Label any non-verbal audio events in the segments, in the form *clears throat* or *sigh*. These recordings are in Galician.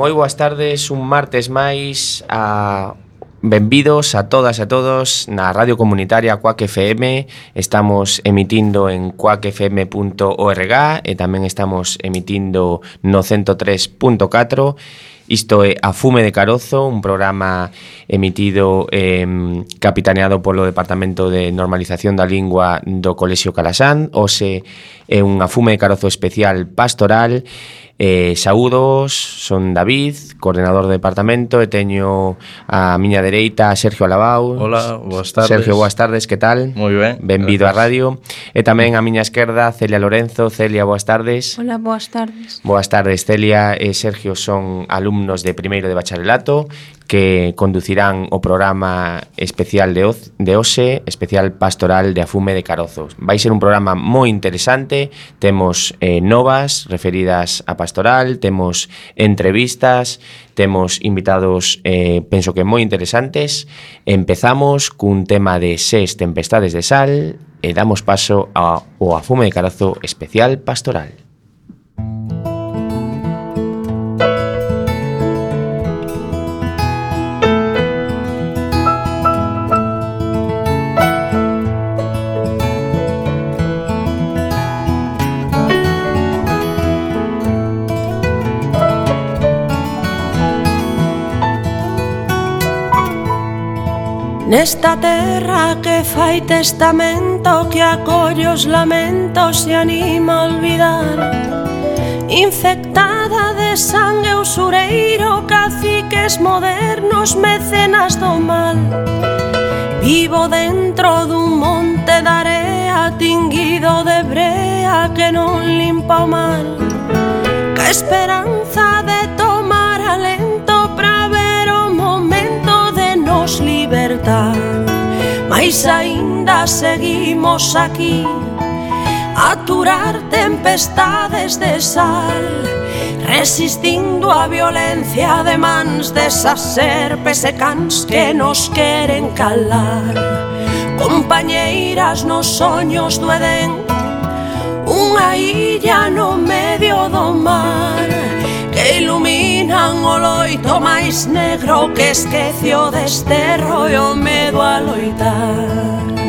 Moi boas tardes, un martes máis a Benvidos a todas e a todos na Radio Comunitaria Cuac FM Estamos emitindo en cuacfm.org E tamén estamos emitindo no 103.4 Isto é A Fume de Carozo, un programa emitido eh, capitaneado polo Departamento de Normalización da Lingua do Colexio Calasán. Ose é unha Fume de Carozo especial pastoral Eh, saúdos, son David, coordenador do departamento, e teño a miña dereita Sergio Alabau. Hola, boas tardes. Sergio, boas tardes, que tal? Moi ben. Benvido á radio. E tamén a miña esquerda Celia Lorenzo. Celia, boas tardes. Hola, boas tardes. Boas tardes, Celia e Sergio son alumnos de primeiro de bacharelato que conducirán o programa especial de, Oce, de OSE, especial pastoral de afume de carozos. Vai ser un programa moi interesante, temos eh, novas referidas a pastoral, temos entrevistas, temos invitados, eh, penso que moi interesantes. Empezamos cun tema de seis tempestades de sal e damos paso ao afume de carozo especial pastoral. Nesta terra que fai testamento Que acolle os lamentos e anima a olvidar. Infectada de sangue usureiro Caciques modernos, mecenas do mal. Vivo dentro dun monte de area Tinguido de brea que non limpa o mal. Que esperanza de damos libertad Mais aínda seguimos aquí. A aturar tempestades de sal Resistindo a violencia de mans desas serpes e cans que nos queren calar. Compañeiras nos soños do Edén Unha illa no medio do mar que iluminan o loito máis negro que esquecio e o medo a loitar.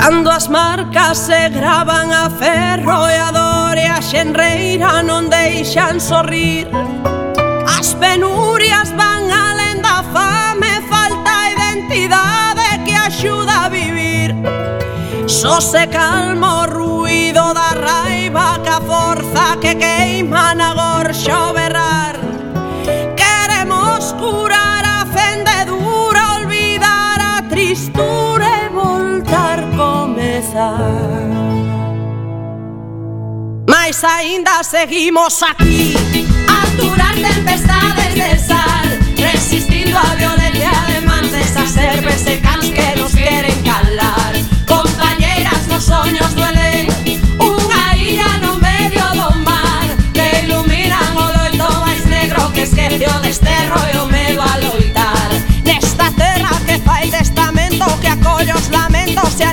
Cando as marcas se gravan a ferro e a dor e a xenreira non deixan sorrir. As penurias van alén da fame, falta identidade que axuda a vivir. Só se calmo o ruido da raiva que a forza que queima na gorxa o berrar. Mas aínda seguimos aquí. A aturar tempestades de sal Resistindo a violencia de mans Desas serpes e cans que nos queren calar. Compañeras nos soños duelen. Unha illa no medio do mar Que iluminan o loito máis negro Que esquece o desterro e o medo a loitar. Nesta terra que fai testamento Que acolle os lamentos e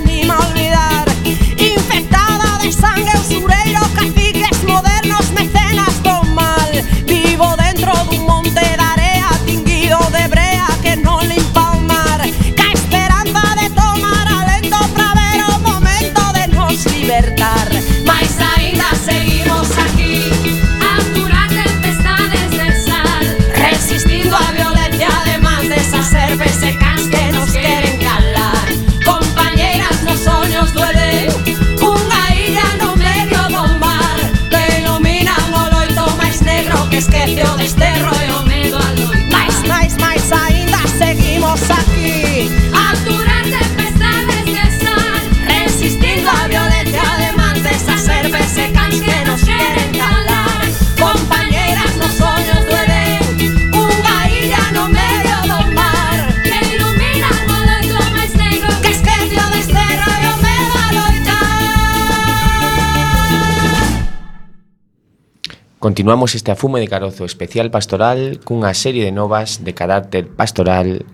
Continuamos este afume de carozo especial pastoral cunha serie de novas de carácter pastoral.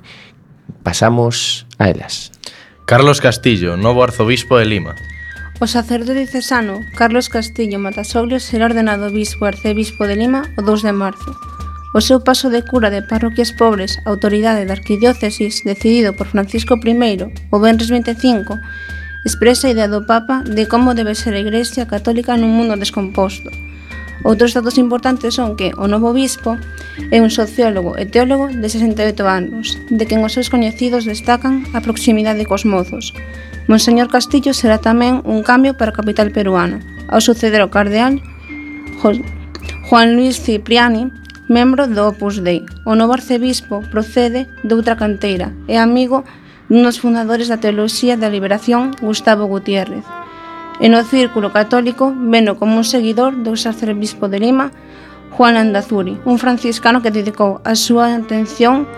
Pasamos a elas. Carlos Castillo, novo arzobispo de Lima. O sacerdote diocesano Carlos Castillo Matasoglio será ordenado bispo e arcebispo de Lima o 2 de marzo. O seu paso de cura de parroquias pobres a autoridade da arquidiócesis decidido por Francisco I o Benres 25 expresa a idea do Papa de como debe ser a Igrexa Católica nun mundo descomposto – Outros datos importantes son que o novo bispo é un sociólogo e teólogo de 68 anos, de quen os seus coñecidos destacan a proximidade cos mozos. Monseñor Castillo será tamén un cambio para a capital peruana, ao suceder ao cardeal Juan Luis Cipriani, membro do Opus Dei. O novo arcebispo procede de outra canteira e amigo dunos fundadores da Teoloxía da Liberación, Gustavo Gutiérrez e no círculo católico veno como un seguidor do sacerbispo de Lima, Juan Andazuri, un franciscano que dedicou a súa atención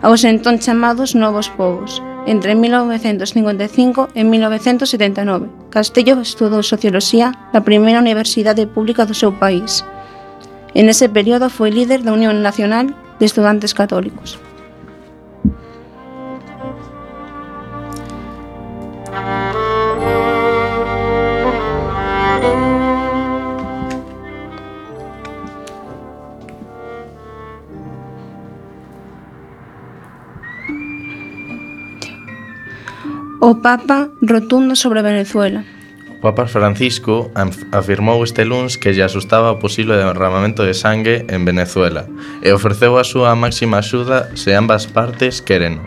aos entón chamados novos povos. Entre 1955 e 1979, Castello estudou Socioloxía na primeira universidade pública do seu país. En ese período foi líder da Unión Nacional de Estudantes Católicos. O Papa rotundo sobre Venezuela. O Papa Francisco afirmou este luns que lle asustaba o posible derramamento de sangue en Venezuela e ofreceu a súa máxima axuda se ambas partes quereno.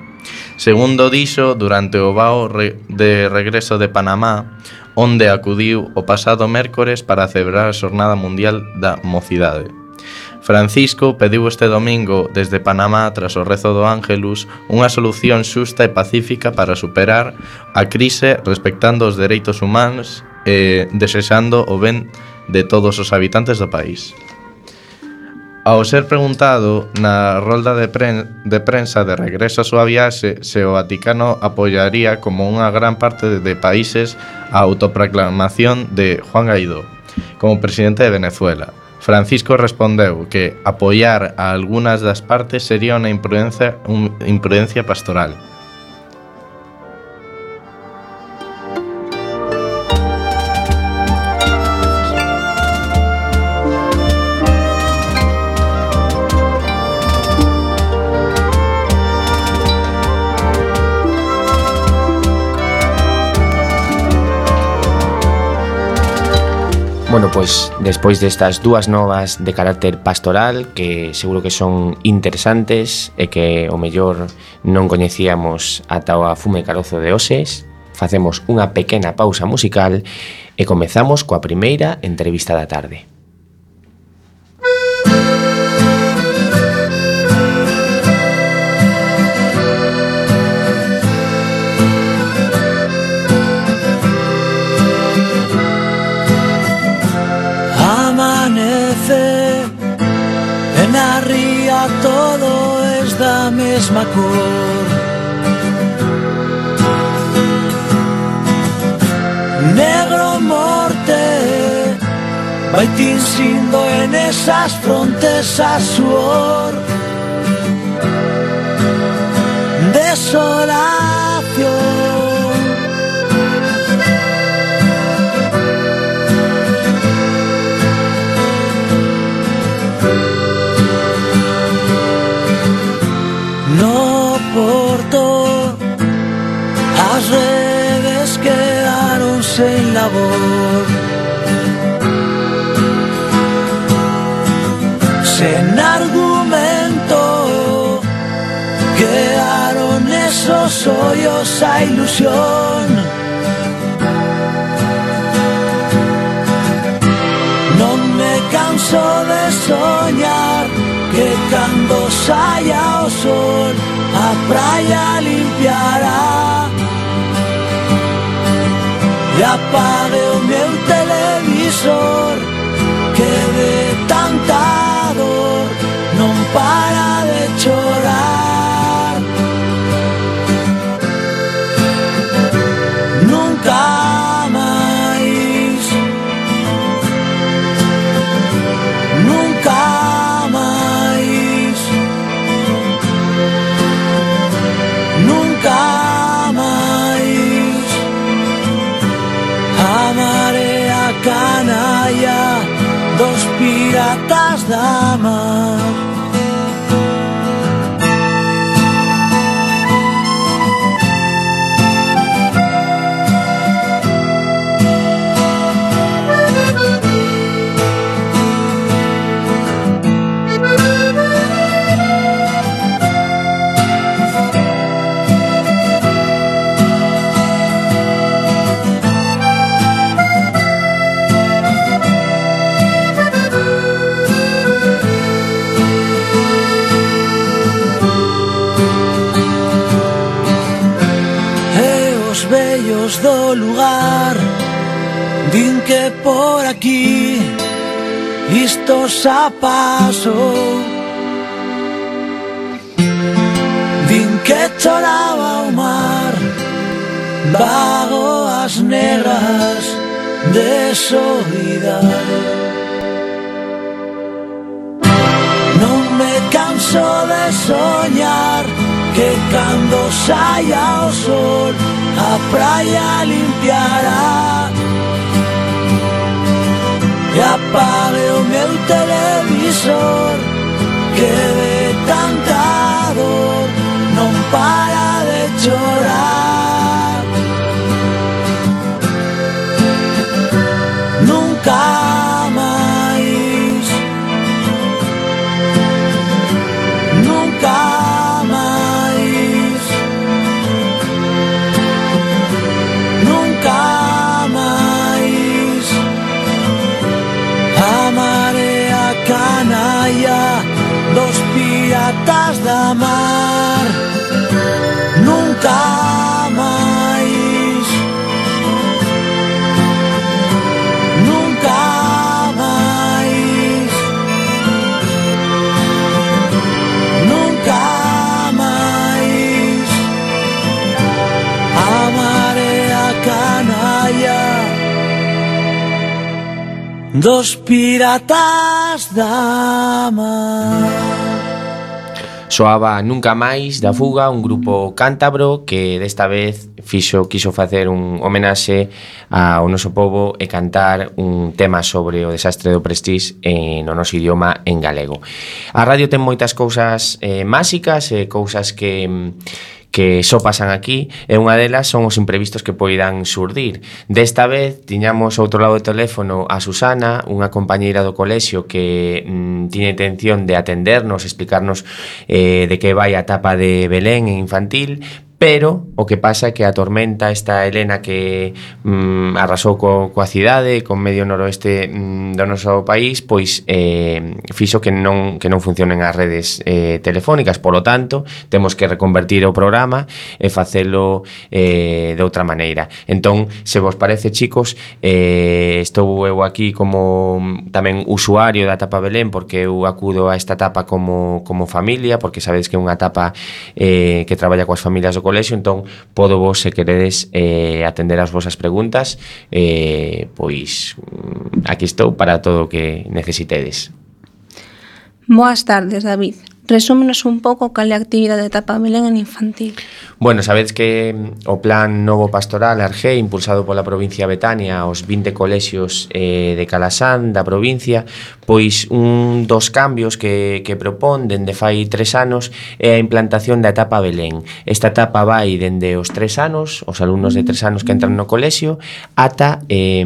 Segundo dixo, durante o vao de regreso de Panamá, onde acudiu o pasado mércores para celebrar a Xornada Mundial da Mocidade. Francisco pediu este domingo desde Panamá tras o rezo do Ángelus unha solución xusta e pacífica para superar a crise respectando os dereitos humanos e desexando o ben de todos os habitantes do país. Ao ser preguntado na rolda de, pren de prensa de regreso a súa viaxe se o Vaticano apoiaría como unha gran parte de países a autoproclamación de Juan Guaidó como presidente de Venezuela, Francisco respondeu que apoiar a algunhas das partes sería unha imprudencia, un, imprudencia pastoral. Bueno, pois despois destas dúas novas de carácter pastoral que seguro que son interesantes e que o mellor non coñecíamos ata o fume carozo de Oses, facemos unha pequena pausa musical e comezamos coa primeira entrevista da tarde. es Macor. Negro morte, baitín siendo en esas frontesas suor. Desolar. Labor. Sin argumento quedaron esos hoyos a ilusión. No me canso de soñar que cuando o sol a praia limpiará e apague o meu televisor Cristo xa pasou Din que choraba o mar Vagoas negras de soidade. Canso de soñar que cando saia o sol a praia limpiará e apague o meu televisor que de tanta dor non para de chorar dos piratas da mar. Soaba Nunca Máis da Fuga, un grupo cántabro que desta vez fixo quiso facer un homenaxe ao noso povo e cantar un tema sobre o desastre do Prestige eh, no noso idioma en galego. A radio ten moitas cousas eh, máxicas e eh, cousas que mm, que só pasan aquí e unha delas son os imprevistos que poidan surdir. Desta vez tiñamos outro lado do teléfono a Susana, unha compañeira do colexio que mm, tiña intención de atendernos, explicarnos eh, de que vai a etapa de Belén en infantil, Pero o que pasa é que a tormenta esta Helena que mm, arrasou co, coa cidade, con medio noroeste mm, do noso país, pois eh, fixo que non que non funcionen as redes eh, telefónicas, polo tanto, temos que reconvertir o programa e facelo eh, de outra maneira. Entón, se vos parece, chicos, eh, estou eu aquí como mm, tamén usuario da etapa Belén porque eu acudo a esta etapa como, como familia, porque sabedes que é unha etapa eh, que traballa coas familias do colexio, entón podo vos, se queredes, eh, atender as vosas preguntas, eh, pois mm, aquí estou para todo o que necesitedes. Boas tardes, David. Resúmenos un pouco cal é a actividade de Tapa Belén en infantil. Bueno, sabedes que mm, o plan Novo Pastoral Arge, impulsado pola provincia Betania aos 20 colexios eh, de Calasán, da provincia, pois un dos cambios que, que propón dende fai tres anos é a implantación da etapa Belén. Esta etapa vai dende os tres anos, os alumnos de tres anos que entran no colexio, ata eh,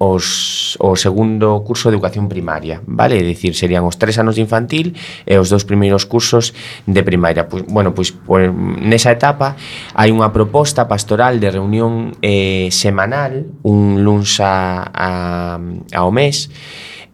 os, o segundo curso de educación primaria, vale? É dicir, serían os tres anos de infantil e os dous primeiros cursos de primaria. Pois, bueno, pois pois nesa etapa hai unha proposta pastoral de reunión eh, semanal, un luns a, a, ao mes,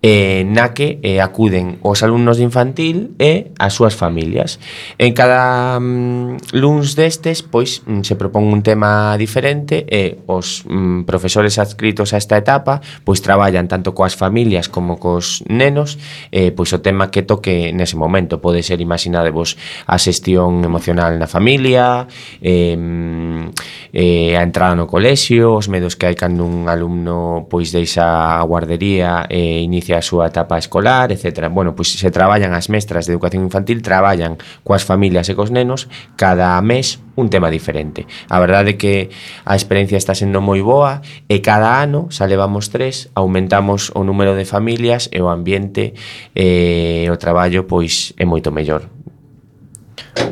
eh, na que eh, acuden os alumnos de infantil e as súas familias. En cada mm, luns destes, pois, mm, se propón un tema diferente e os mm, profesores adscritos a esta etapa, pois traballan tanto coas familias como cos nenos, eh, pois o tema que toque nese momento pode ser, imaginadevos, a xestión emocional na familia, eh, eh, a entrada no colexio, os medos que hai cando un alumno pois deixa a guardería e eh, inicia a súa etapa escolar, etc. Bueno, pois se traballan as mestras de educación infantil, traballan coas familias e cos nenos cada mes un tema diferente. A verdade é que a experiencia está sendo moi boa e cada ano, xa levamos tres, aumentamos o número de familias e o ambiente e o traballo pois é moito mellor.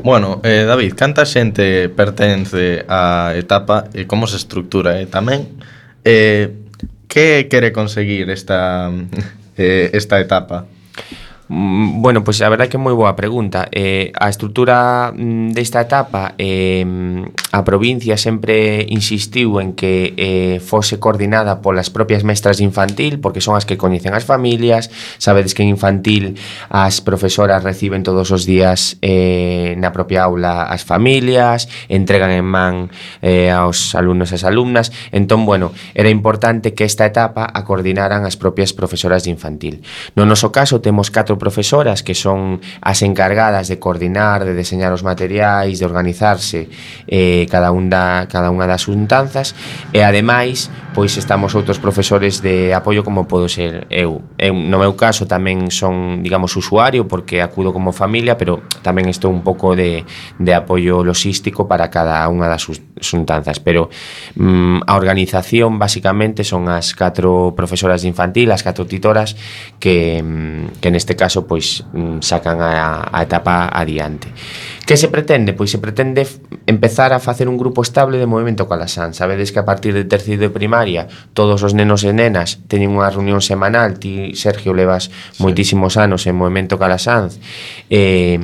Bueno, eh, David, canta xente pertence á etapa e como se estructura eh? tamén? Eh, que quere conseguir esta eh, esta etapa? Mm, bueno, pois pues a verdade que é moi boa pregunta. Eh, a estrutura mm, desta etapa, eh, a provincia sempre insistiu en que eh, fose coordinada polas propias mestras de infantil, porque son as que coñecen as familias, sabedes que en infantil as profesoras reciben todos os días eh, na propia aula as familias, entregan en man eh, aos alumnos e as alumnas, entón, bueno, era importante que esta etapa a coordinaran as propias profesoras de infantil. No noso caso, temos catro profesoras que son as encargadas de coordinar, de deseñar os materiais, de organizarse eh, cada, un da, cada unha das untanzas e ademais pois estamos outros profesores de apoio como podo ser eu. eu no meu caso tamén son, digamos, usuario porque acudo como familia, pero tamén estou un pouco de, de apoio logístico para cada unha das untanzas, pero mm, a organización basicamente son as catro profesoras de infantil, as catro titoras que, mm, que neste caso caso pois mm, sacan a, a etapa adiante. Que se pretende? Pois se pretende empezar a facer un grupo estable de movimento calaxán. Sabedes que a partir de terceiro de primaria todos os nenos e nenas teñen unha reunión semanal, ti Sergio levas sí. moitísimos anos en Movimento Calasanz. Eh,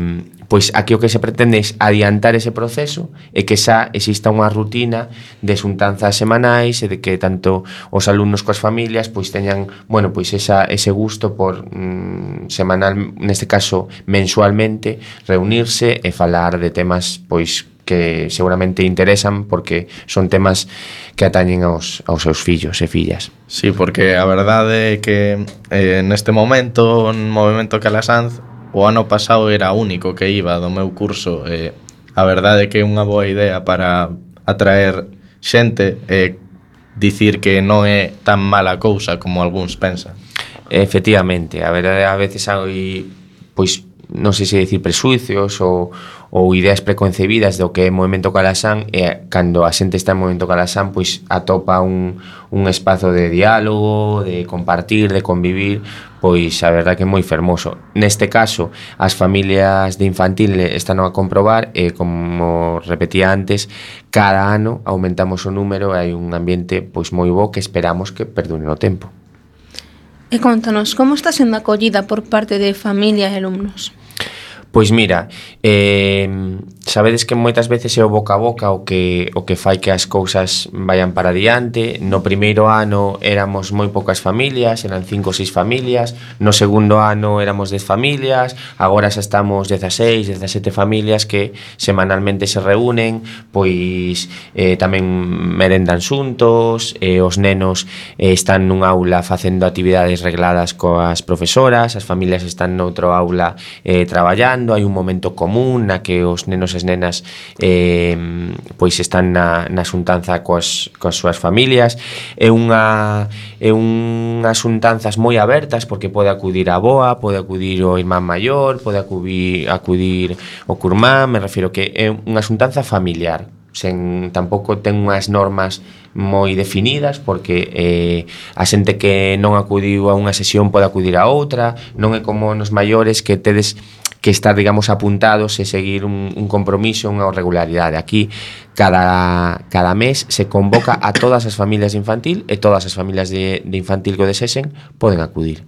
pois aquí o que se pretende é adiantar ese proceso e que xa exista unha rutina de xuntanzas semanais e de que tanto os alumnos coas familias pois teñan, bueno, pois esa, ese gusto por mm, semanal, neste caso mensualmente, reunirse e falar de temas pois que seguramente interesan porque son temas que atañen aos, aos seus fillos e fillas. Sí, porque a verdade é que eh, neste momento, no movimento Calasanz, o ano pasado era o único que iba do meu curso e a verdade é que é unha boa idea para atraer xente e dicir que non é tan mala cousa como algúns pensan. Efectivamente, a verdade a veces hai pois non sei se dicir presuicios ou, ou ideas preconcebidas do que é Movimento Calasán e cando a xente está en Movimento Calasán pois atopa un, un espazo de diálogo, de compartir, de convivir pois a verdade que é moi fermoso. Neste caso, as familias de infantil están a comprobar e como repetía antes, cada ano aumentamos o número e hai un ambiente pois moi bo que esperamos que perdure no tempo. E contanos, como está sendo acollida por parte de familia e alumnos? Pois mira, eh, Sabedes que moitas veces é o boca a boca o que, o que fai que as cousas vayan para diante. No primeiro ano éramos moi poucas familias, eran cinco ou seis familias. No segundo ano éramos dez familias. Agora xa estamos 16, 17 familias que semanalmente se reúnen, pois eh, tamén merendan xuntos, eh, os nenos eh, están nunha aula facendo actividades regladas coas profesoras, as familias están noutro aula eh, traballando, hai un momento común na que os nenos e nenas eh, pois están na, na xuntanza coas, coas súas familias. É unha é unhas xuntanzas moi abertas porque pode acudir a boa, pode acudir o irmán maior, pode acudir, acudir o curmán, me refiro que é unha xuntanza familiar. Sen tampouco ten unhas normas moi definidas porque eh, a xente que non acudiu a unha sesión pode acudir a outra. Non é como nos maiores que tedes que estar, digamos, apuntados e seguir un, un compromiso, unha regularidade. Aquí cada, cada mes se convoca a todas as familias de infantil e todas as familias de, de infantil que o desesen poden acudir.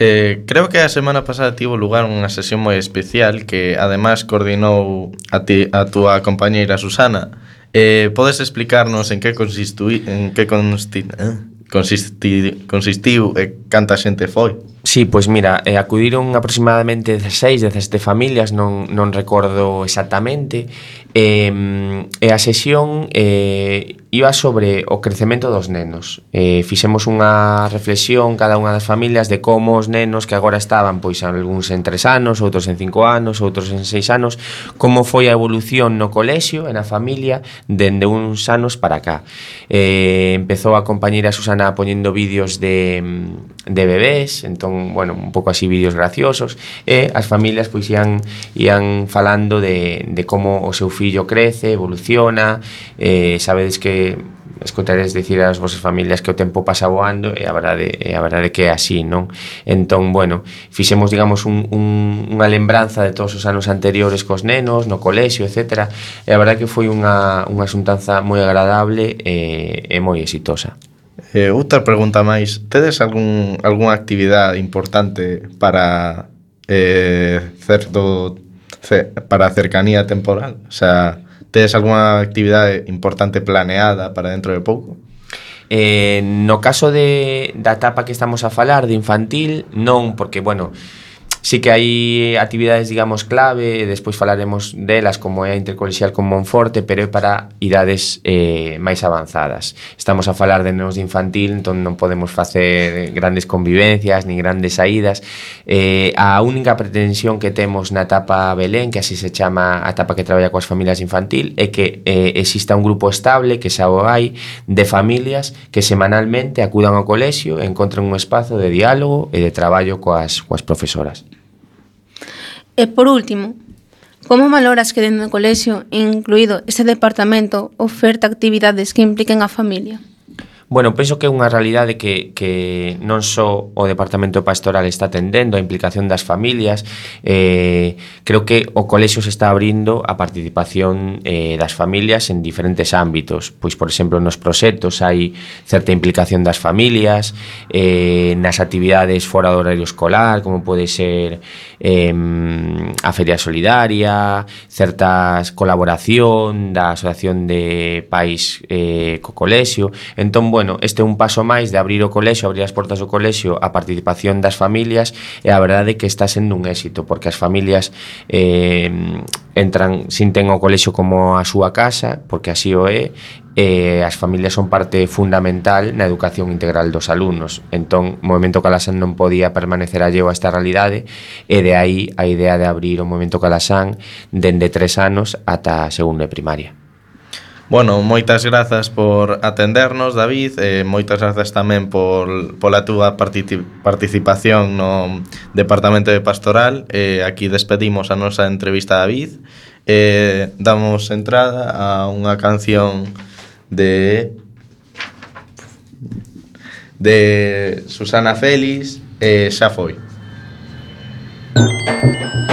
Eh, creo que a semana pasada tivo lugar unha sesión moi especial que ademais coordinou a, ti, a túa compañeira Susana. Eh, podes explicarnos en que consistui, en que consti, eh, consisti, consistiu e canta xente foi? Sí, pois mira, eh, acudiron aproximadamente 16, 17 familias, non, non recordo exactamente, eh, e a sesión eh, iba sobre o crecemento dos nenos. Eh, fixemos unha reflexión cada unha das familias de como os nenos que agora estaban, pois algúns en 3 anos, outros en 5 anos, outros en 6 anos, como foi a evolución no colexio e na familia dende uns anos para cá. Eh, empezou a compañeira Susana poñendo vídeos de de bebés, entón, bueno, un pouco así vídeos graciosos, e as familias pois ian, ian falando de, de como o seu fillo crece, evoluciona, eh, sabedes que escoitares dicir ás vosas familias que o tempo pasa voando e a verdade, e a verdade que é así, non? Entón, bueno, fixemos, digamos, un, un, unha lembranza de todos os anos anteriores cos nenos, no colexio, etc. E a verdade que foi unha, unha xuntanza moi agradable e, e moi exitosa. Eh, outra pregunta máis, tedes algún, algunha actividade importante para eh, certo ce, para cercanía temporal? O sea, tedes algunha actividade importante planeada para dentro de pouco? Eh, no caso de, da etapa que estamos a falar de infantil, non, porque, bueno, Sí que hai actividades, digamos, clave, e despois falaremos delas como é a intercolexial con Monforte, pero é para idades eh, máis avanzadas. Estamos a falar de nenos de infantil, entón non podemos facer grandes convivencias, ni grandes saídas. Eh, a única pretensión que temos na etapa Belén, que así se chama a etapa que traballa coas familias infantil, é que eh, exista un grupo estable, que xa o hai, de familias que semanalmente acudan ao colexio e encontran un espazo de diálogo e de traballo coas, coas profesoras. E por último, como valoras que dentro do colexio, incluído este departamento, oferta actividades que impliquen a familia? Bueno, penso que é unha realidade que, que non só o Departamento Pastoral está atendendo a implicación das familias, eh, creo que o colexio se está abrindo a participación eh, das familias en diferentes ámbitos. Pois, por exemplo, nos proxectos hai certa implicación das familias, eh, nas actividades fora do horario escolar, como pode ser eh, a Feria Solidaria, certas colaboración da Asociación de Pais eh, co Colexio. Entón, bueno, bueno, este é un paso máis de abrir o colexio, abrir as portas do colexio a participación das familias e a verdade é que está sendo un éxito porque as familias eh, entran, sinten o colexio como a súa casa, porque así o é, e as familias son parte fundamental na educación integral dos alumnos. Entón, o Movimento Calasán non podía permanecer alleo a esta realidade e de aí a idea de abrir o Movimento Calasán dende tres anos ata segundo de primaria. Bueno, moitas grazas por atendernos, David, e moitas grazas tamén por, pola túa participación no Departamento de Pastoral. E aquí despedimos a nosa entrevista a David e damos entrada a unha canción de de Susana Félix e xa foi. Thank you.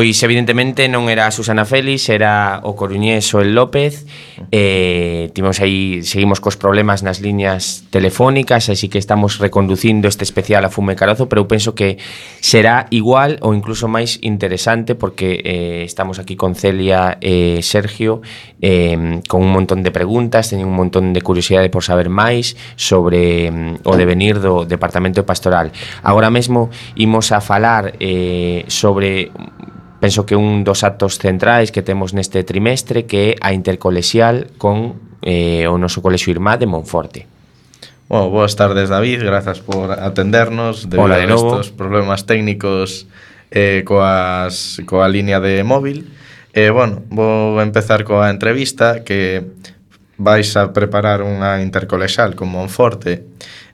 Pois evidentemente non era a Susana Félix, era o coruñés El López. Eh, timos aí seguimos cos problemas nas liñas telefónicas, así que estamos reconducindo este especial a Fume Carazo, pero eu penso que será igual ou incluso máis interesante porque eh, estamos aquí con Celia e eh, Sergio eh, con un montón de preguntas, teñen un montón de curiosidade por saber máis sobre mm, o devenir do Departamento Pastoral. Agora mesmo imos a falar eh, sobre penso que un dos actos centrais que temos neste trimestre que é a intercolexial con eh, o noso colexio Irmá de Monforte. Bueno, boas tardes, David, grazas por atendernos debido Hola, de a estos problemas técnicos eh, coas, coa línea de móvil. Eh, bueno, vou empezar coa entrevista que vais a preparar unha intercolexal con Monforte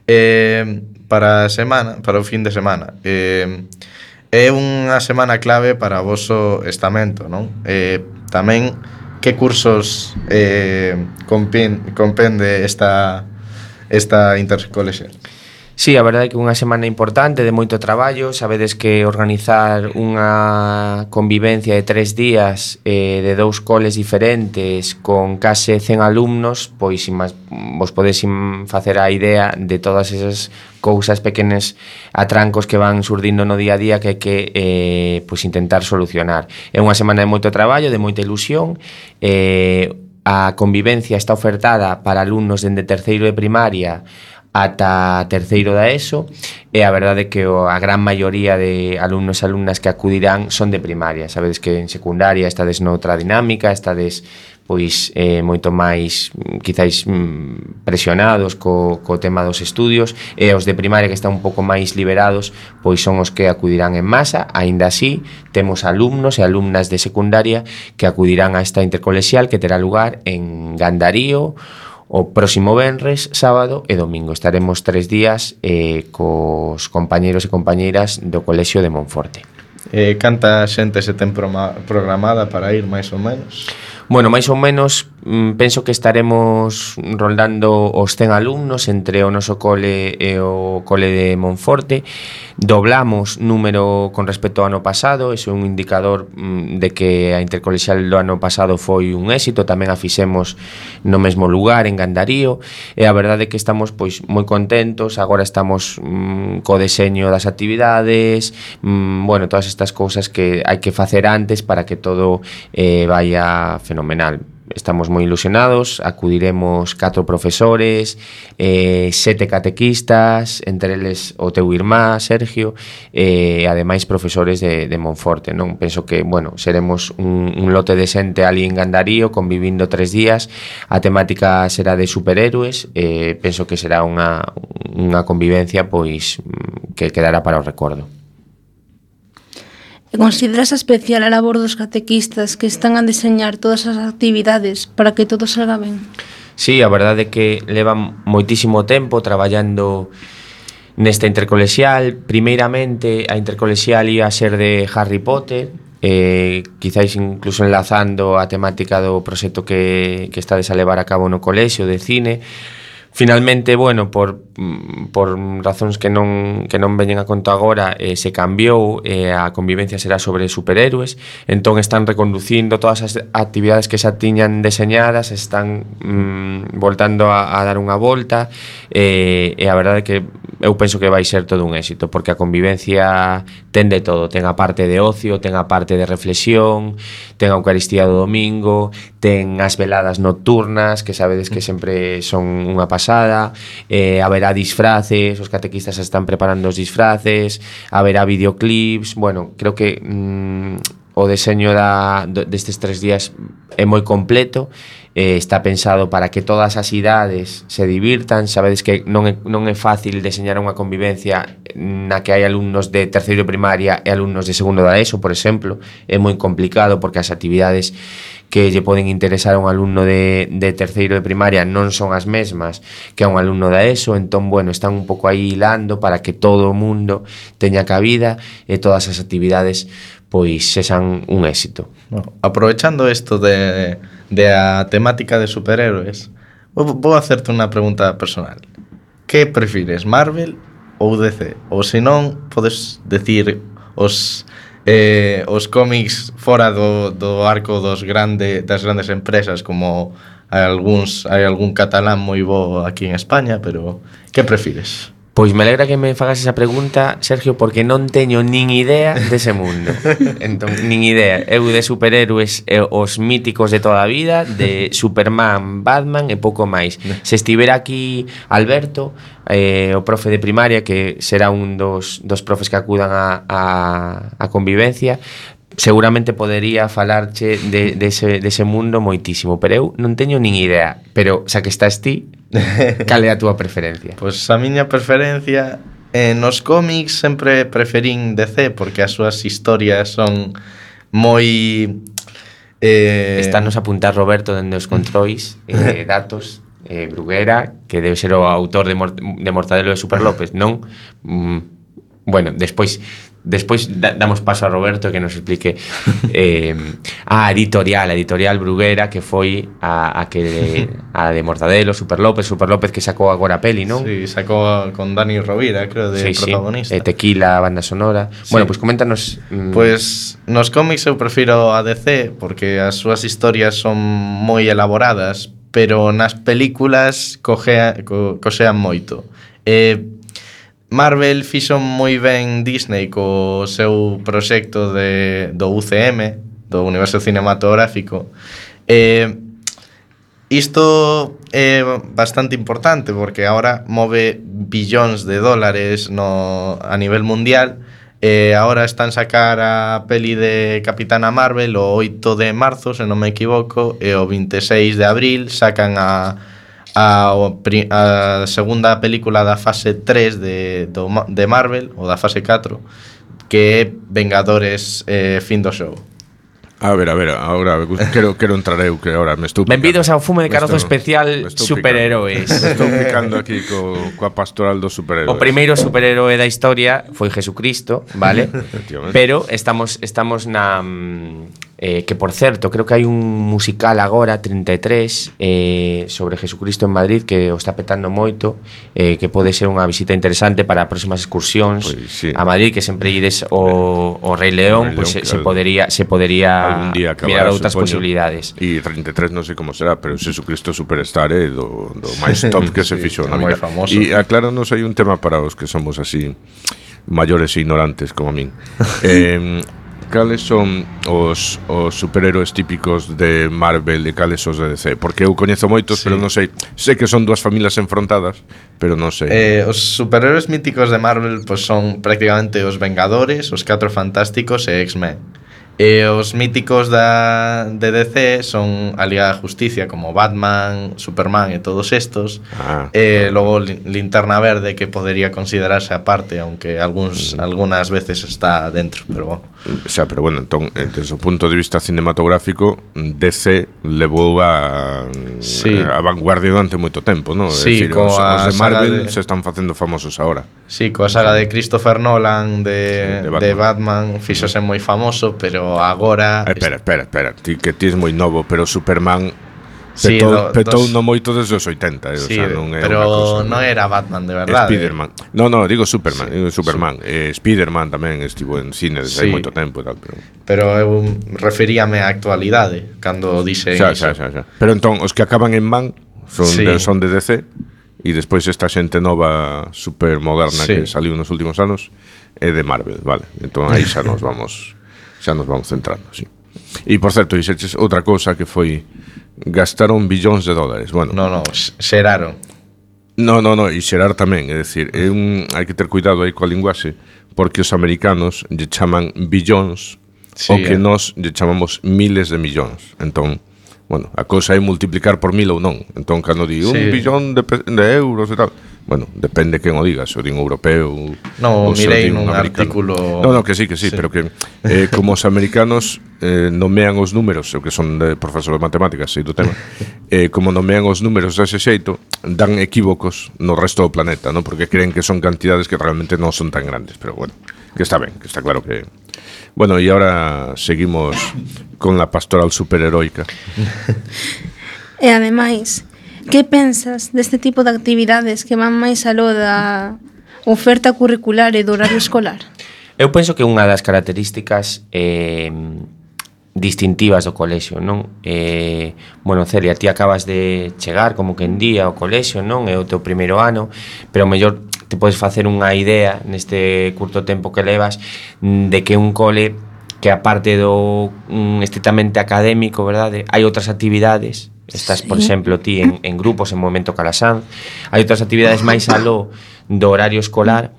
eh, para a semana, para o fin de semana. Eh, É unha semana clave para o vosso estamento, non? Eh, tamén que cursos eh, compin, compende esta esta intercolexial? Sí, a verdade é que unha semana importante de moito traballo Sabedes que organizar unha convivencia de tres días eh, De dous coles diferentes Con case 100 alumnos Pois imas, vos podes facer a idea de todas esas cousas pequenes atrancos que van surdindo no día a día que hai que eh, pois intentar solucionar. É unha semana de moito traballo, de moita ilusión, eh, a convivencia está ofertada para alumnos dende terceiro de primaria ata terceiro da ESO e a verdade é que a gran maioría de alumnos e alumnas que acudirán son de primaria, sabedes que en secundaria estades noutra dinámica, estades pois eh, moito máis mm, quizáis mm, presionados co, co tema dos estudios e os de primaria que están un pouco máis liberados pois son os que acudirán en masa. Aínda así temos alumnos e alumnas de secundaria que acudirán a esta intercolexial que terá lugar en Gandarío O próximo venres, sábado e domingo estaremos tres días eh, cos compañeros e compañeiras do Colexio de Monforte. Eh, canta xente se ten programada para ir, máis ou menos? Bueno, máis ou menos Mm, penso que estaremos roldando os 100 alumnos entre o noso cole e o cole de Monforte. Doblamos número con respecto ao ano pasado, iso é un indicador mm, de que a intercolexial do ano pasado foi un éxito, tamén a fixemos no mesmo lugar en Gandarío, e a verdade é que estamos pois moi contentos, agora estamos mm, co deseño das actividades, mm, bueno, todas estas cousas que hai que facer antes para que todo eh, vaya fenomenal estamos moi ilusionados, acudiremos catro profesores, eh, sete catequistas, entre eles o teu irmá, Sergio, eh, e eh, ademais profesores de, de Monforte, non? Penso que, bueno, seremos un, un lote de xente ali en Gandarío, convivindo tres días, a temática será de superhéroes, eh, penso que será unha, unha convivencia pois mm, que quedará para o recordo. E consideras especial a labor dos catequistas que están a diseñar todas as actividades para que todo salga ben? Sí, a verdade é que levan moitísimo tempo traballando nesta intercolexial. Primeiramente, a intercolexial ia ser de Harry Potter, eh, quizáis incluso enlazando a temática do proxecto que, que estades a levar a cabo no colexio de cine, Finalmente, bueno, por, mm, por razóns que non, que non veñen a conto agora, eh, se cambiou, eh, a convivencia será sobre superhéroes, entón están reconducindo todas as actividades que xa tiñan deseñadas, están mm, voltando a, a dar unha volta, eh, e a verdade é que eu penso que vai ser todo un éxito, porque a convivencia ten de todo, ten a parte de ocio, ten a parte de reflexión, ten a Eucaristía do domingo, ten as veladas nocturnas, que sabedes que mm. sempre son unha pasada, eh, haberá disfraces, os catequistas están preparando os disfraces, haberá videoclips, bueno, creo que mm, o deseño da, destes tres días é moi completo, eh, está pensado para que todas as idades se divirtan, sabedes que non é, non é fácil deseñar unha convivencia na que hai alumnos de terceiro primaria e alumnos de segundo da ESO, por exemplo, é moi complicado porque as actividades que lle poden interesar a un alumno de, de terceiro de primaria non son as mesmas que a un alumno da ESO, entón, bueno, están un pouco aí hilando para que todo o mundo teña cabida e todas as actividades pois sexan un éxito. Bueno, aprovechando isto de, de a temática de superhéroes, vou, vou hacerte unha pregunta personal. Que prefires, Marvel ou DC? Ou se non, podes decir os eh, os cómics fora do, do arco dos grande, das grandes empresas como hai algúns hai algún catalán moi bo aquí en España, pero que prefires? Pois me alegra que me fagas esa pregunta, Sergio, porque non teño nin idea dese mundo. *laughs* entón, nin idea. Eu de superhéroes e os míticos de toda a vida, de *laughs* Superman, Batman e pouco máis. Se estivera aquí Alberto, eh, o profe de primaria, que será un dos, dos profes que acudan a, a, a convivencia, seguramente podería falarche de, de ese, de ese mundo moitísimo, pero eu non teño nin idea. Pero, xa que estás ti, *laughs* cal é a túa preferencia? Pois pues a miña preferencia eh, nos cómics sempre preferín DC porque as súas historias son moi... Eh... Estános a apuntar Roberto dende os controis, *laughs* eh, datos eh, Bruguera, que debe ser o autor de, Mort de Mortadelo de Super López, non? Mm, bueno, despois Despois da, damos paso a Roberto que nos explique *laughs* eh, a editorial, a editorial Bruguera que foi a, a que a de Mortadelo, Super López, Super López que sacou agora a peli, non? Sí, sacou a, con Dani Rovira, creo, de sí, protagonista. Sí. Eh, tequila, banda sonora. Sí. Bueno, pois pues, coméntanos mm... Pois pues, nos cómics eu prefiro a DC porque as súas historias son moi elaboradas, pero nas películas cogea, co, coxean moito. Eh, Marvel fixo moi ben Disney co seu proxecto de, do UCM, do Universo Cinematográfico. Eh, isto é bastante importante porque ahora move billóns de dólares no, a nivel mundial e eh, ahora están sacar a peli de Capitana Marvel o 8 de marzo, se non me equivoco, e o 26 de abril sacan a a, a segunda película da fase 3 de, do, de Marvel, ou da fase 4, que é Vengadores eh, fin do show. A ver, a ver, agora quero, quero entrar eu que agora me estou picando. Benvidos ao fume de carozo estou, especial superhéroes. Me estou picando aquí co, coa pastoral dos superhéroes. O primeiro superhéroe da historia foi Jesucristo, vale? *laughs* Pero estamos estamos na mm, Eh, que por certo, creo que hai un musical agora 33 eh, sobre Jesucristo en Madrid que o está petando moito eh, que pode ser unha visita interesante para próximas excursións pues, sí. a Madrid que sempre ides o, o Rei León, pois pues, León se, claro. se podería se podería día acabará, mirar outras posibilidades. E 33 non sei como será pero Jesucristo Superstar é eh, do, do máis *laughs* top que se sí, fixou na vida. e acláranos hai un tema para os que somos así maiores e ignorantes como a min. *laughs* Eh, cales son os, os superheróis típicos de Marvel e cales os de DC? Porque eu coñezo moitos, sí. pero non sei. Sei que son dúas familias enfrontadas, pero non sei. Eh, os superheróis míticos de Marvel pues, son prácticamente os Vengadores, os Catro Fantásticos e X-Men. E os míticos da, de DC son a Liga da Justicia como Batman, Superman e todos estos ah, E logo Linterna Verde que podería considerarse aparte Aunque algúns, mm. algunas veces está dentro pero bueno. O sea, pero bueno, entón, eh, desde o punto de vista cinematográfico DC levou a, sí. Eh, a vanguardia durante moito tempo non? Sí, decir, dicir, os, os de Marvel de... se están facendo famosos ahora Sí, coa saga de Christopher Nolan de, sí, de Batman, de Batman fixose mm. moi famoso pero pero agora... Eh, espera, espera, espera, ti que ti es moi novo, pero Superman sí, petou, do, petou dos... no moito desde os 80, eh, sí, o sea, non é pero cosa, non era Batman de verdade. Spiderman. No, no, digo Superman, sí, digo Superman. Eh, Spiderman tamén estivo en cine sí. hai moito tempo e tal, pero Pero eu referíame á actualidade cando dixe xa, xa, xa, xa. Pero entón, os que acaban en Man son sí. de, son de DC e despois esta xente nova super moderna sí. que saliu nos últimos anos é de Marvel, vale. Entón aí xa nos vamos xa nos vamos centrando, sí. E, por certo, dixeches outra cousa que foi gastaron billóns de dólares. Bueno, no, no, xeraron. No, no, no, e xerar tamén, é dicir, é un, hai que ter cuidado aí coa linguaxe, porque os americanos lle chaman billóns sí, o que eh. nós lle chamamos miles de millóns. Entón, bueno, a cousa é multiplicar por mil ou non. Entón, cando di un sí. billón de, de euros e tal, bueno, depende quen o diga, se o din europeo no, ou mirei un americano. artículo no, no, que sí, que sí, sí. pero que eh, como os americanos eh, nomean os números o que son de profesor de matemáticas sei do tema, *laughs* eh, como nomean os números dese xeito, dan equívocos no resto do planeta, ¿no? Porque creen que son cantidades que realmente non son tan grandes pero bueno, que está ben, que está claro que Bueno, e ahora seguimos con la pastoral superheroica. *laughs* e ademais, Que pensas deste tipo de actividades que van máis aló da oferta curricular e do horario escolar? Eu penso que unha das características eh, distintivas do colexio, non? Eh, bueno, Celia, ti acabas de chegar como que en día ao colexio, non? É o teu primeiro ano, pero mellor te podes facer unha idea neste curto tempo que levas de que un cole que aparte do um, estritamente académico, verdade, hai outras actividades Estás, sí. por exemplo, ti en, en grupos en Momento Calasán. Hai outras actividades máis aló do horario escolar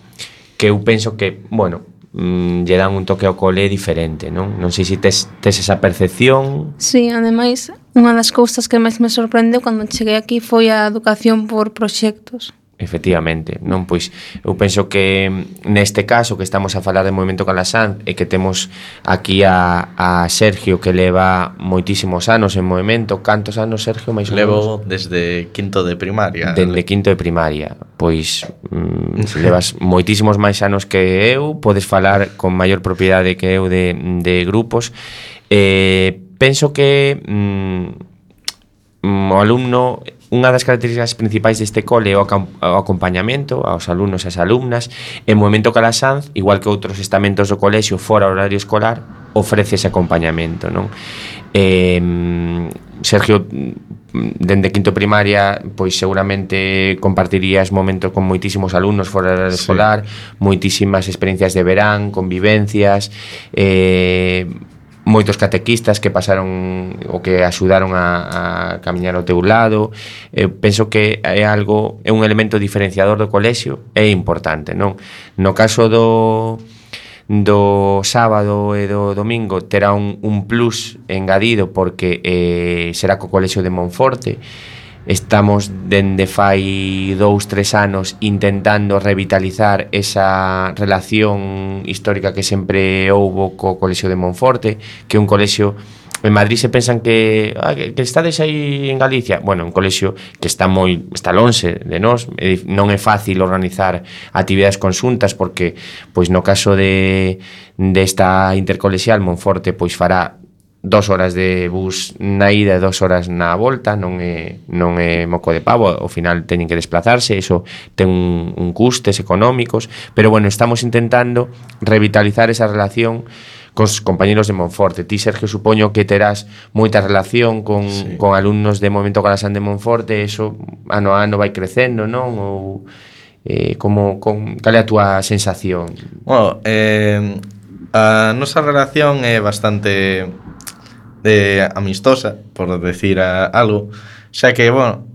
que eu penso que, bueno, mm, lle dan un toque ao cole diferente, non? Non sei se tes, tes esa percepción. Sí, ademais, unha das cousas que máis me sorprendeu cando cheguei aquí foi a educación por proxectos. Efectivamente, non pois eu penso que neste caso que estamos a falar de Movimento Calasanz e que temos aquí a, a Sergio que leva moitísimos anos en movimento, cantos anos Sergio máis Levo menos? desde quinto de primaria. Desde quinto de primaria. Pois mm, *laughs* levas moitísimos máis anos que eu, podes falar con maior propiedade que eu de de grupos. Eh, penso que mm, mm o alumno Unha das características principais deste cole é o, o acompañamento aos alumnos e as alumnas. En Movimento Calasanz, igual que outros estamentos do colexio fora horario escolar, ofrece ese acompañamento, non? Eh, Sergio dende quinto primaria pois seguramente compartirías momentos con moitísimos alumnos fora da escolar, sí. moitísimas experiencias de verán, convivencias, eh moitos catequistas que pasaron o que axudaron a, a camiñar ao teu lado. Eh, penso que é algo é un elemento diferenciador do colexio é importante non? No caso do do sábado e do domingo terá un, un plus engadido porque eh, será co colexio de Monforte estamos dende fai dous, tres anos intentando revitalizar esa relación histórica que sempre houbo co Colexio de Monforte, que é un colexio En Madrid se pensan que, ah, que, que estades aí en Galicia Bueno, un colexio que está moi está lonxe de nós Non é fácil organizar actividades consuntas Porque, pois no caso de desta intercolexial Monforte pois fará dos horas de bus na ida e dos horas na volta non é, non é moco de pavo ao final teñen que desplazarse iso ten un, un custes económicos pero bueno, estamos intentando revitalizar esa relación cos compañeros de Monforte. Ti, Sergio, supoño que terás moita relación con, sí. con alumnos de Momento Calasán de Monforte, eso ano a ano vai crecendo, non? Ou eh, como, con, cal é a túa sensación? Bueno, eh, a nosa relación é bastante eh, amistosa, por decir a, algo, xa que, bueno,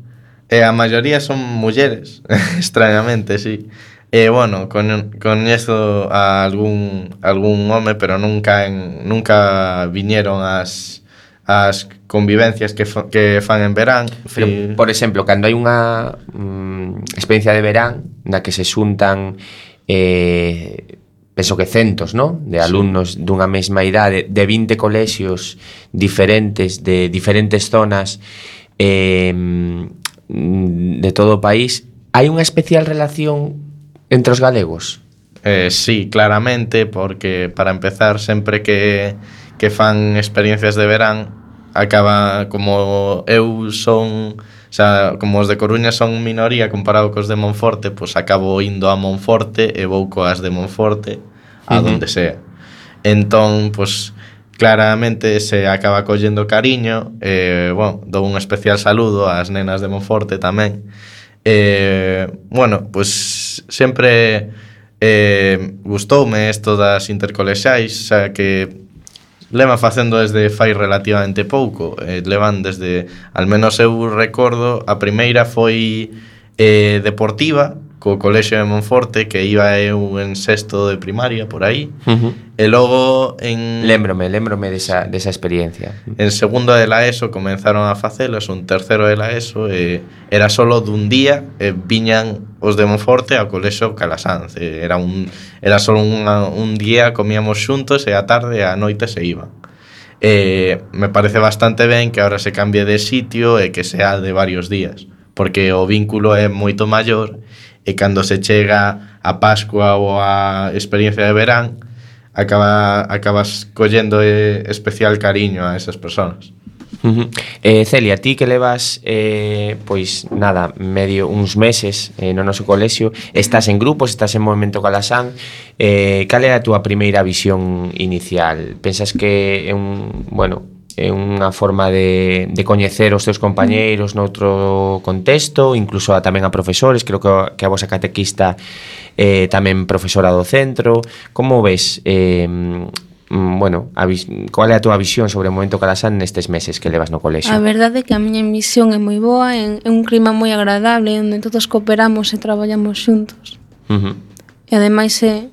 eh, a maioría son mulleres, *laughs* extrañamente, sí. E, eh, bueno, con, coñezo a algún, algún home, pero nunca, en, nunca viñeron as as convivencias que, fa, que fan en verán. Pero, sí. Por exemplo, cando hai unha mm, experiencia de verán na que se xuntan eh, penso que centos, ¿no? De alumnos sí. dunha mesma idade, de 20 colexios diferentes, de diferentes zonas eh, de todo o país. Hai unha especial relación entre os galegos? Eh, sí, claramente, porque para empezar, sempre que, que fan experiencias de verán, acaba como eu son xa, como os de Coruña son minoría comparado cos de Monforte, pois acabo indo a Monforte e vou coas de Monforte a uh donde sea. Entón, pois claramente se acaba collendo cariño e, eh, bueno, dou un especial saludo ás nenas de Monforte tamén. Eh, bueno, pois sempre eh, gustoume isto das intercolexais, xa que leva facendo desde fai relativamente pouco. Eh, levan desde, al menos eu recordo, a primeira foi eh, deportiva, co colexio de Monforte, que iba eu en sexto de primaria, por aí. Uh -huh. E logo en... Lémbrome, lémbrome desa, desa experiencia. En segundo de la ESO comenzaron a facelas, un tercero de la ESO, e era solo dun día, e viñan os de Monforte ao colexo Calasanz. E era un, era solo unha, un día, comíamos xuntos, e a tarde, a noite se iban. E me parece bastante ben que ahora se cambie de sitio e que sea de varios días, porque o vínculo é moito maior e cando se chega a Pascua ou a experiencia de verán, acaba, acabas collendo eh, especial cariño a esas personas. Uh -huh. eh, Celia, ti que levas eh, pois nada, medio uns meses eh, no noso colexio, estás en grupos, estás en Movimento Calasán eh, cal era a túa primeira visión inicial? Pensas que é un, bueno, é unha forma de, de coñecer os teus compañeiros noutro contexto, incluso a, tamén a profesores, creo que, a, que a vosa catequista eh, tamén profesora do centro. Como ves, eh, mm, bueno, a vis, cual é a túa visión sobre o momento Calasán nestes meses que levas no colexo? A verdade é que a miña misión é moi boa, é, é un clima moi agradable, onde todos cooperamos e traballamos xuntos. Uh -huh. E ademais é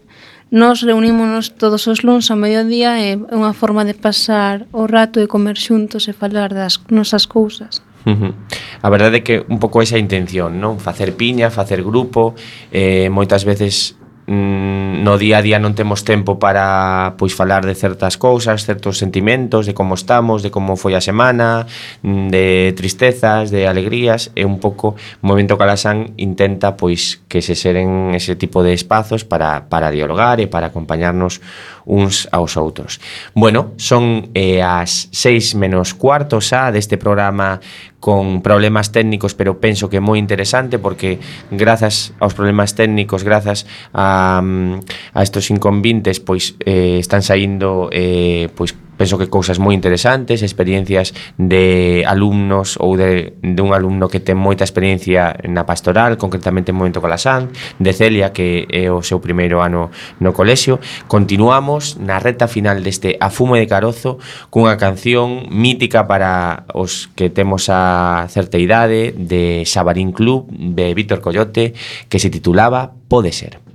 Nos reunímonos todos os luns ao mediodía e é unha forma de pasar o rato e comer xuntos e falar das nosas cousas. Uh -huh. A verdade é que un pouco esa intención, non? Facer piña, facer grupo, eh, moitas veces mm, no día a día non temos tempo para pois falar de certas cousas, certos sentimentos, de como estamos, de como foi a semana, mm, de tristezas, de alegrías, e un pouco o Movimento Calasan intenta pois que se seren ese tipo de espazos para, para dialogar e para acompañarnos uns aos outros. Bueno, son eh, as 6 menos cuarto xa deste programa con problemas técnicos, pero penso que moi interesante porque grazas aos problemas técnicos, grazas a, a estos inconvintes, pois eh, están saindo eh, pois penso que cousas moi interesantes, experiencias de alumnos ou de, de un alumno que ten moita experiencia na pastoral, concretamente en Momento Colasán, de Celia, que é o seu primeiro ano no colexio. Continuamos na reta final deste A Fume de Carozo cunha canción mítica para os que temos a certa idade de Xabarín Club de Víctor Coyote que se titulaba Pode ser.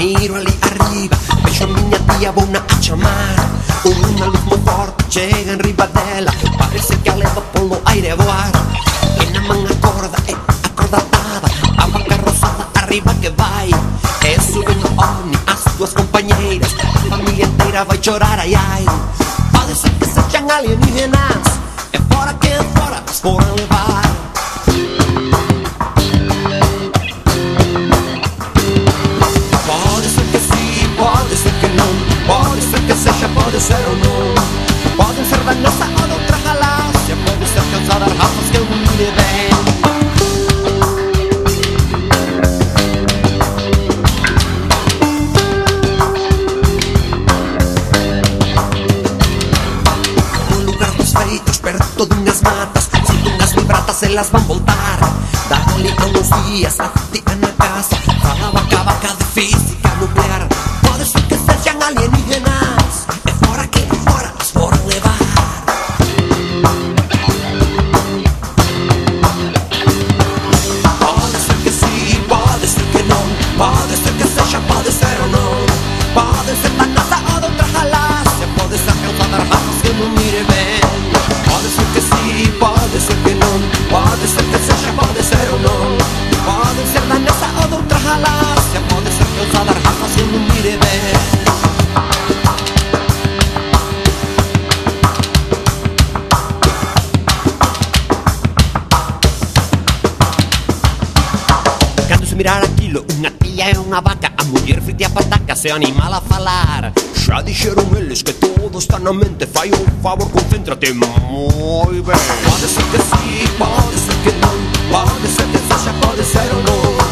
Miro lì arriba, penso a mia tia buona a chiamare Una um luz muy forte llega en em Ribadella Parece que aleva polo aire guar E na man acorda, e acordatada A banca arriba que vai. E sube no ovni, as tuas compañeiras A familia inteira vai chorar, ai ai. Pode ser que sejam alienígenas É fora que é fora, esporam elas van voltar Dali a uns días, a mal a falar. Xa dixeron eles que todo está na mente Fai un favor, concéntrate moi ben Pode ser que sí, pode ser que non Pode ser que sexa, pode ser ou non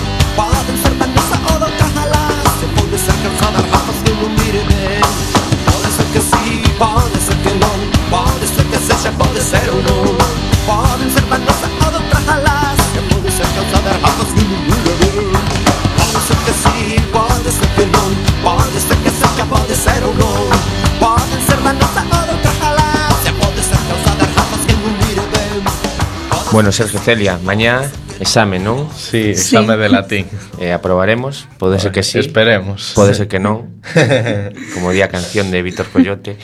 Bueno, Sergio Celia, mañá exame, non? Sí, exame sí. de latín. *laughs* Eh, aprobaremos, pode ser que sí. Esperemos. Pode ser *laughs* que non. Como día canción de Víctor Coyote.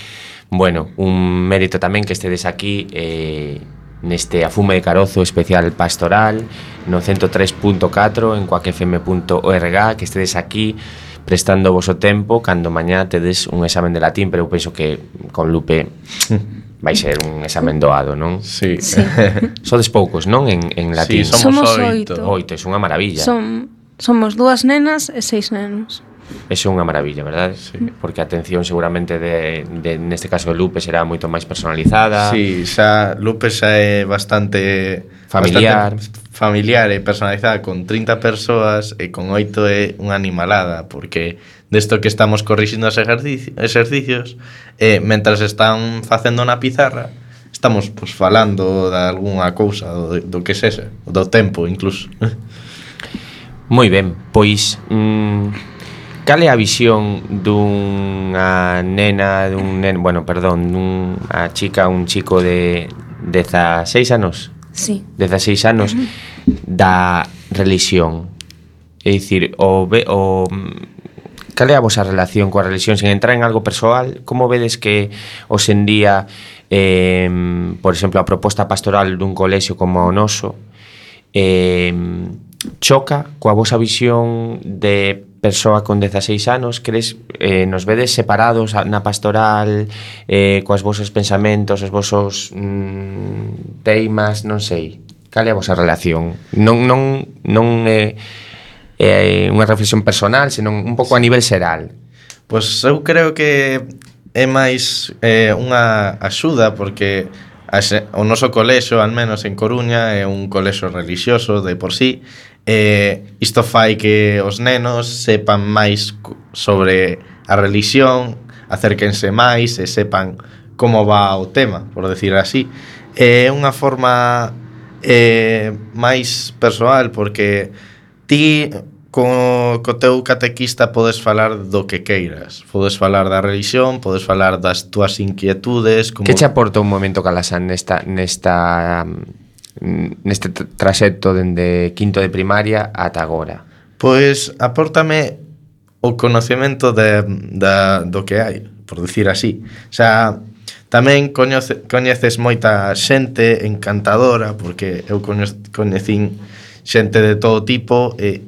Bueno, un mérito tamén que estedes aquí eh, neste afume de carozo especial pastoral no 103.4 en coacfm.org que estedes aquí prestando vos o tempo cando mañá tedes un examen de latín pero eu penso que con Lupe *laughs* vai ser un examen doado, non? Sí. sí. *laughs* Sodes poucos, non? En, en latín. Sí, somos, somos oito. Oito, é unha maravilla. Son, somos dúas nenas e seis nenos. Eso é unha maravilla, verdad? Sí. Porque a atención seguramente de, de neste caso de Lupe será moito máis personalizada. Sí, xa Lupe xa é bastante familiar, bastante familiar e personalizada con 30 persoas e con 8 é unha animalada, porque desto que estamos corrixindo os exercicio, exercicios, e mentras están facendo na pizarra, estamos pues, falando de algunha cousa, do, do que sexa, do tempo incluso. *laughs* Moi ben, pois mm, cal é a visión dunha nena, dun nen, bueno, perdón, dunha chica, un chico de 16 anos? sí. 16 anos da religión. É dicir, o, ve, o cal é a vosa relación coa religión sen entrar en algo persoal? Como vedes que os en día eh, por exemplo, a proposta pastoral dun colexio como o noso eh, choca coa vosa visión de persoa con 16 anos, crees, eh, nos vedes separados na pastoral, eh, coas vosos pensamentos, os vosos mm, teimas, non sei. Cal é a vosa relación? Non, non, non é, eh, é unha reflexión personal, senón un pouco a nivel xeral. Pois pues eu creo que é máis eh, unha axuda porque o noso colexo, al menos en Coruña, é un colexo religioso de por sí, Eh, isto fai que os nenos sepan máis sobre a religión, acérquense máis e sepan como va o tema, por decir así. É eh, unha forma eh, máis persoal, porque ti co, co teu catequista podes falar do que queiras. Podes falar da religión, podes falar das túas inquietudes. Como... Que che aporta un momento calasán nesta, nesta neste traxecto dende quinto de primaria ata agora? Pois apórtame o conocemento de, da, do que hai, por dicir así. O sea, tamén coñece, coñeces moita xente encantadora, porque eu coñecín xente de todo tipo e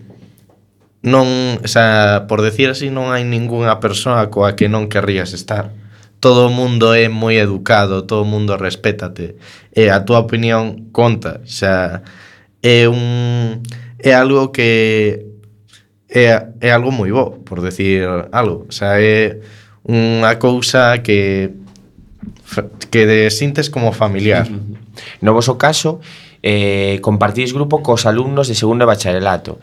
non, o sea, por decir así, non hai ningunha persoa coa que non querrías estar todo o mundo é moi educado, todo o mundo respétate e a túa opinión conta, xa é un é algo que é, é algo moi bo, por decir algo, xa é unha cousa que que de sintes como familiar. No voso caso, eh, compartís grupo cos alumnos de segundo de bacharelato.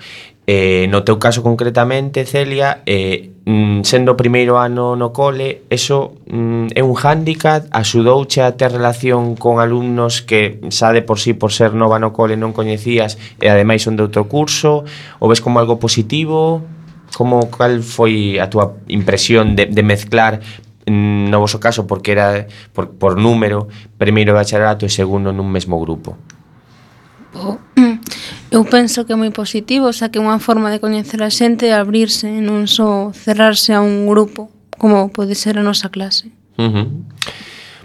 Eh, no teu caso concretamente, Celia, eh, mm, sendo o primeiro ano no cole, eso mm, é un hándicap, axudouche a ter relación con alumnos que xa de por sí por ser nova no cole non coñecías e ademais son de outro curso, o ves como algo positivo? Como cal foi a túa impresión de, de mezclar mm, no vosso caso porque era por, por número, primeiro bacharelato e segundo nun mesmo grupo? Oh. *clears throat* Eu penso que é moi positivo, xa que é unha forma de coñecer a xente e abrirse, non só cerrarse a un grupo, como pode ser a nosa clase. Uh -huh.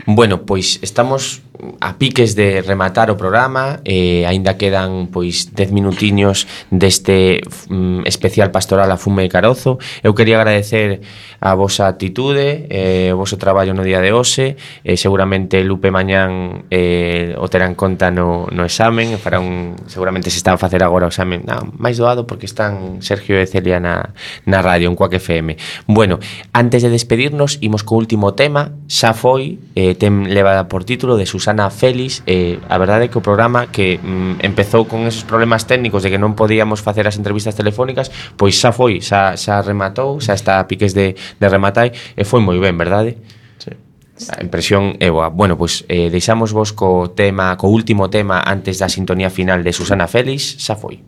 Bueno, pois estamos a piques de rematar o programa e eh, aínda quedan pois 10 minutiños deste mm, especial pastoral a fume e carozo. Eu quería agradecer a vosa atitude, eh, o voso traballo no día de hoxe, eh, seguramente Lupe mañán eh, o terán conta no, no examen, fará un, seguramente se está a facer agora o examen ah, máis doado porque están Sergio e Celia na, na radio, en Cuac FM. Bueno, antes de despedirnos, imos co último tema, xa foi, eh, tem levada por título de Susana Susana Félix eh, A verdade é que o programa que mm, empezou con esos problemas técnicos De que non podíamos facer as entrevistas telefónicas Pois xa foi, xa, xa rematou Xa está a piques de, de rematar E foi moi ben, verdade? Sí. A impresión é boa. Bueno, pois eh, deixamos vos co tema, co último tema antes da sintonía final de Susana Félix, xa foi.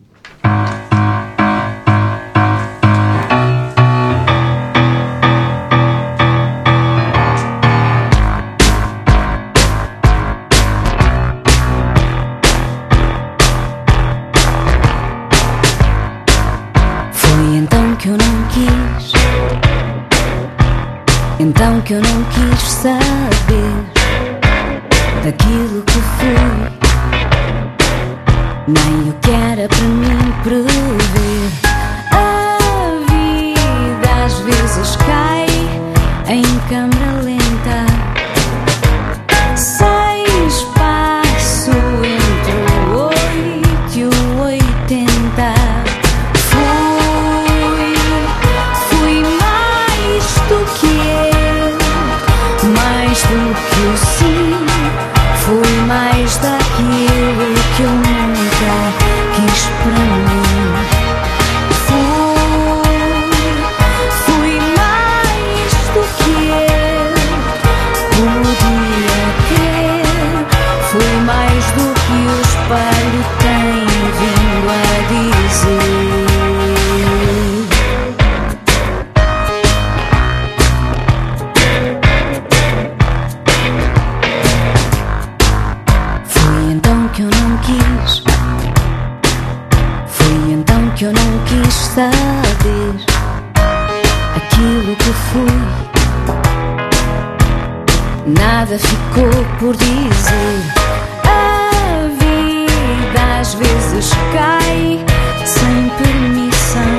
vezes cai sem permissão.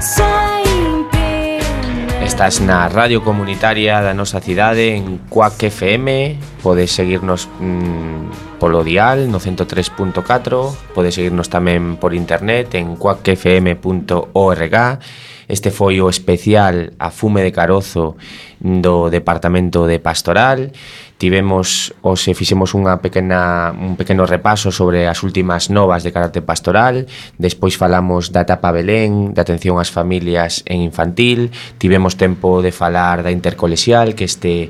Sem pena. Estás na radio comunitaria da nosa cidade en Cuac FM, podes seguirnos mm, polo dial no 103.4, podes seguirnos tamén por internet en cuacfm.org. Este foi o especial a fume de carozo do Departamento de Pastoral tivemos ou se fixemos unha pequena un pequeno repaso sobre as últimas novas de carácter pastoral, despois falamos da etapa Belén, da atención ás familias en infantil, tivemos tempo de falar da intercolexial que este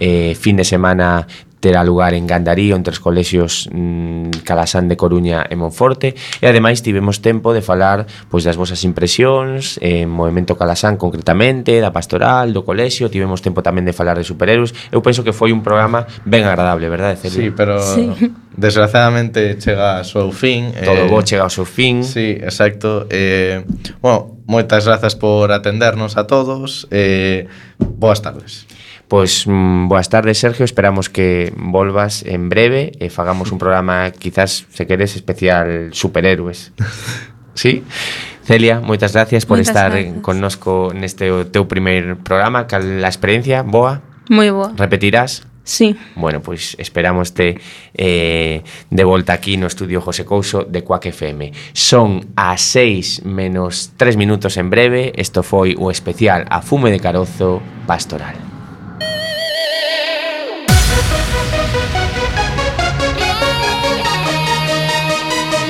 eh, fin de semana terá lugar en Gandarío entre os colexios mm, Calasán de Coruña e Monforte e ademais tivemos tempo de falar pois das vosas impresións en eh, Movimento Calasán concretamente da pastoral, do colexio tivemos tempo tamén de falar de superhéroes eu penso que foi un programa ben agradable verdade Celia? Sí, pero sí. *laughs* desgraciadamente chega ao seu fin todo eh, bo chega ao seu fin Sí, exacto eh, bueno, moitas grazas por atendernos a todos eh, boas tardes Pues mm, boas tardes, Sergio. Esperamos que volvas en breve e fagamos un programa quizás, se queres, especial superhéroes. *laughs* sí? Celia, moitas gracias por moitas estar gracias. connosco neste teu primeiro programa, cal a experiencia boa? Moi boa. Repetirás? Sí. Bueno, pois esperamos te eh, de volta aquí no estudio José Couso de Cuac FM. Son as 6 menos 3 minutos en breve. Isto foi o especial a fume de carozo pastoral.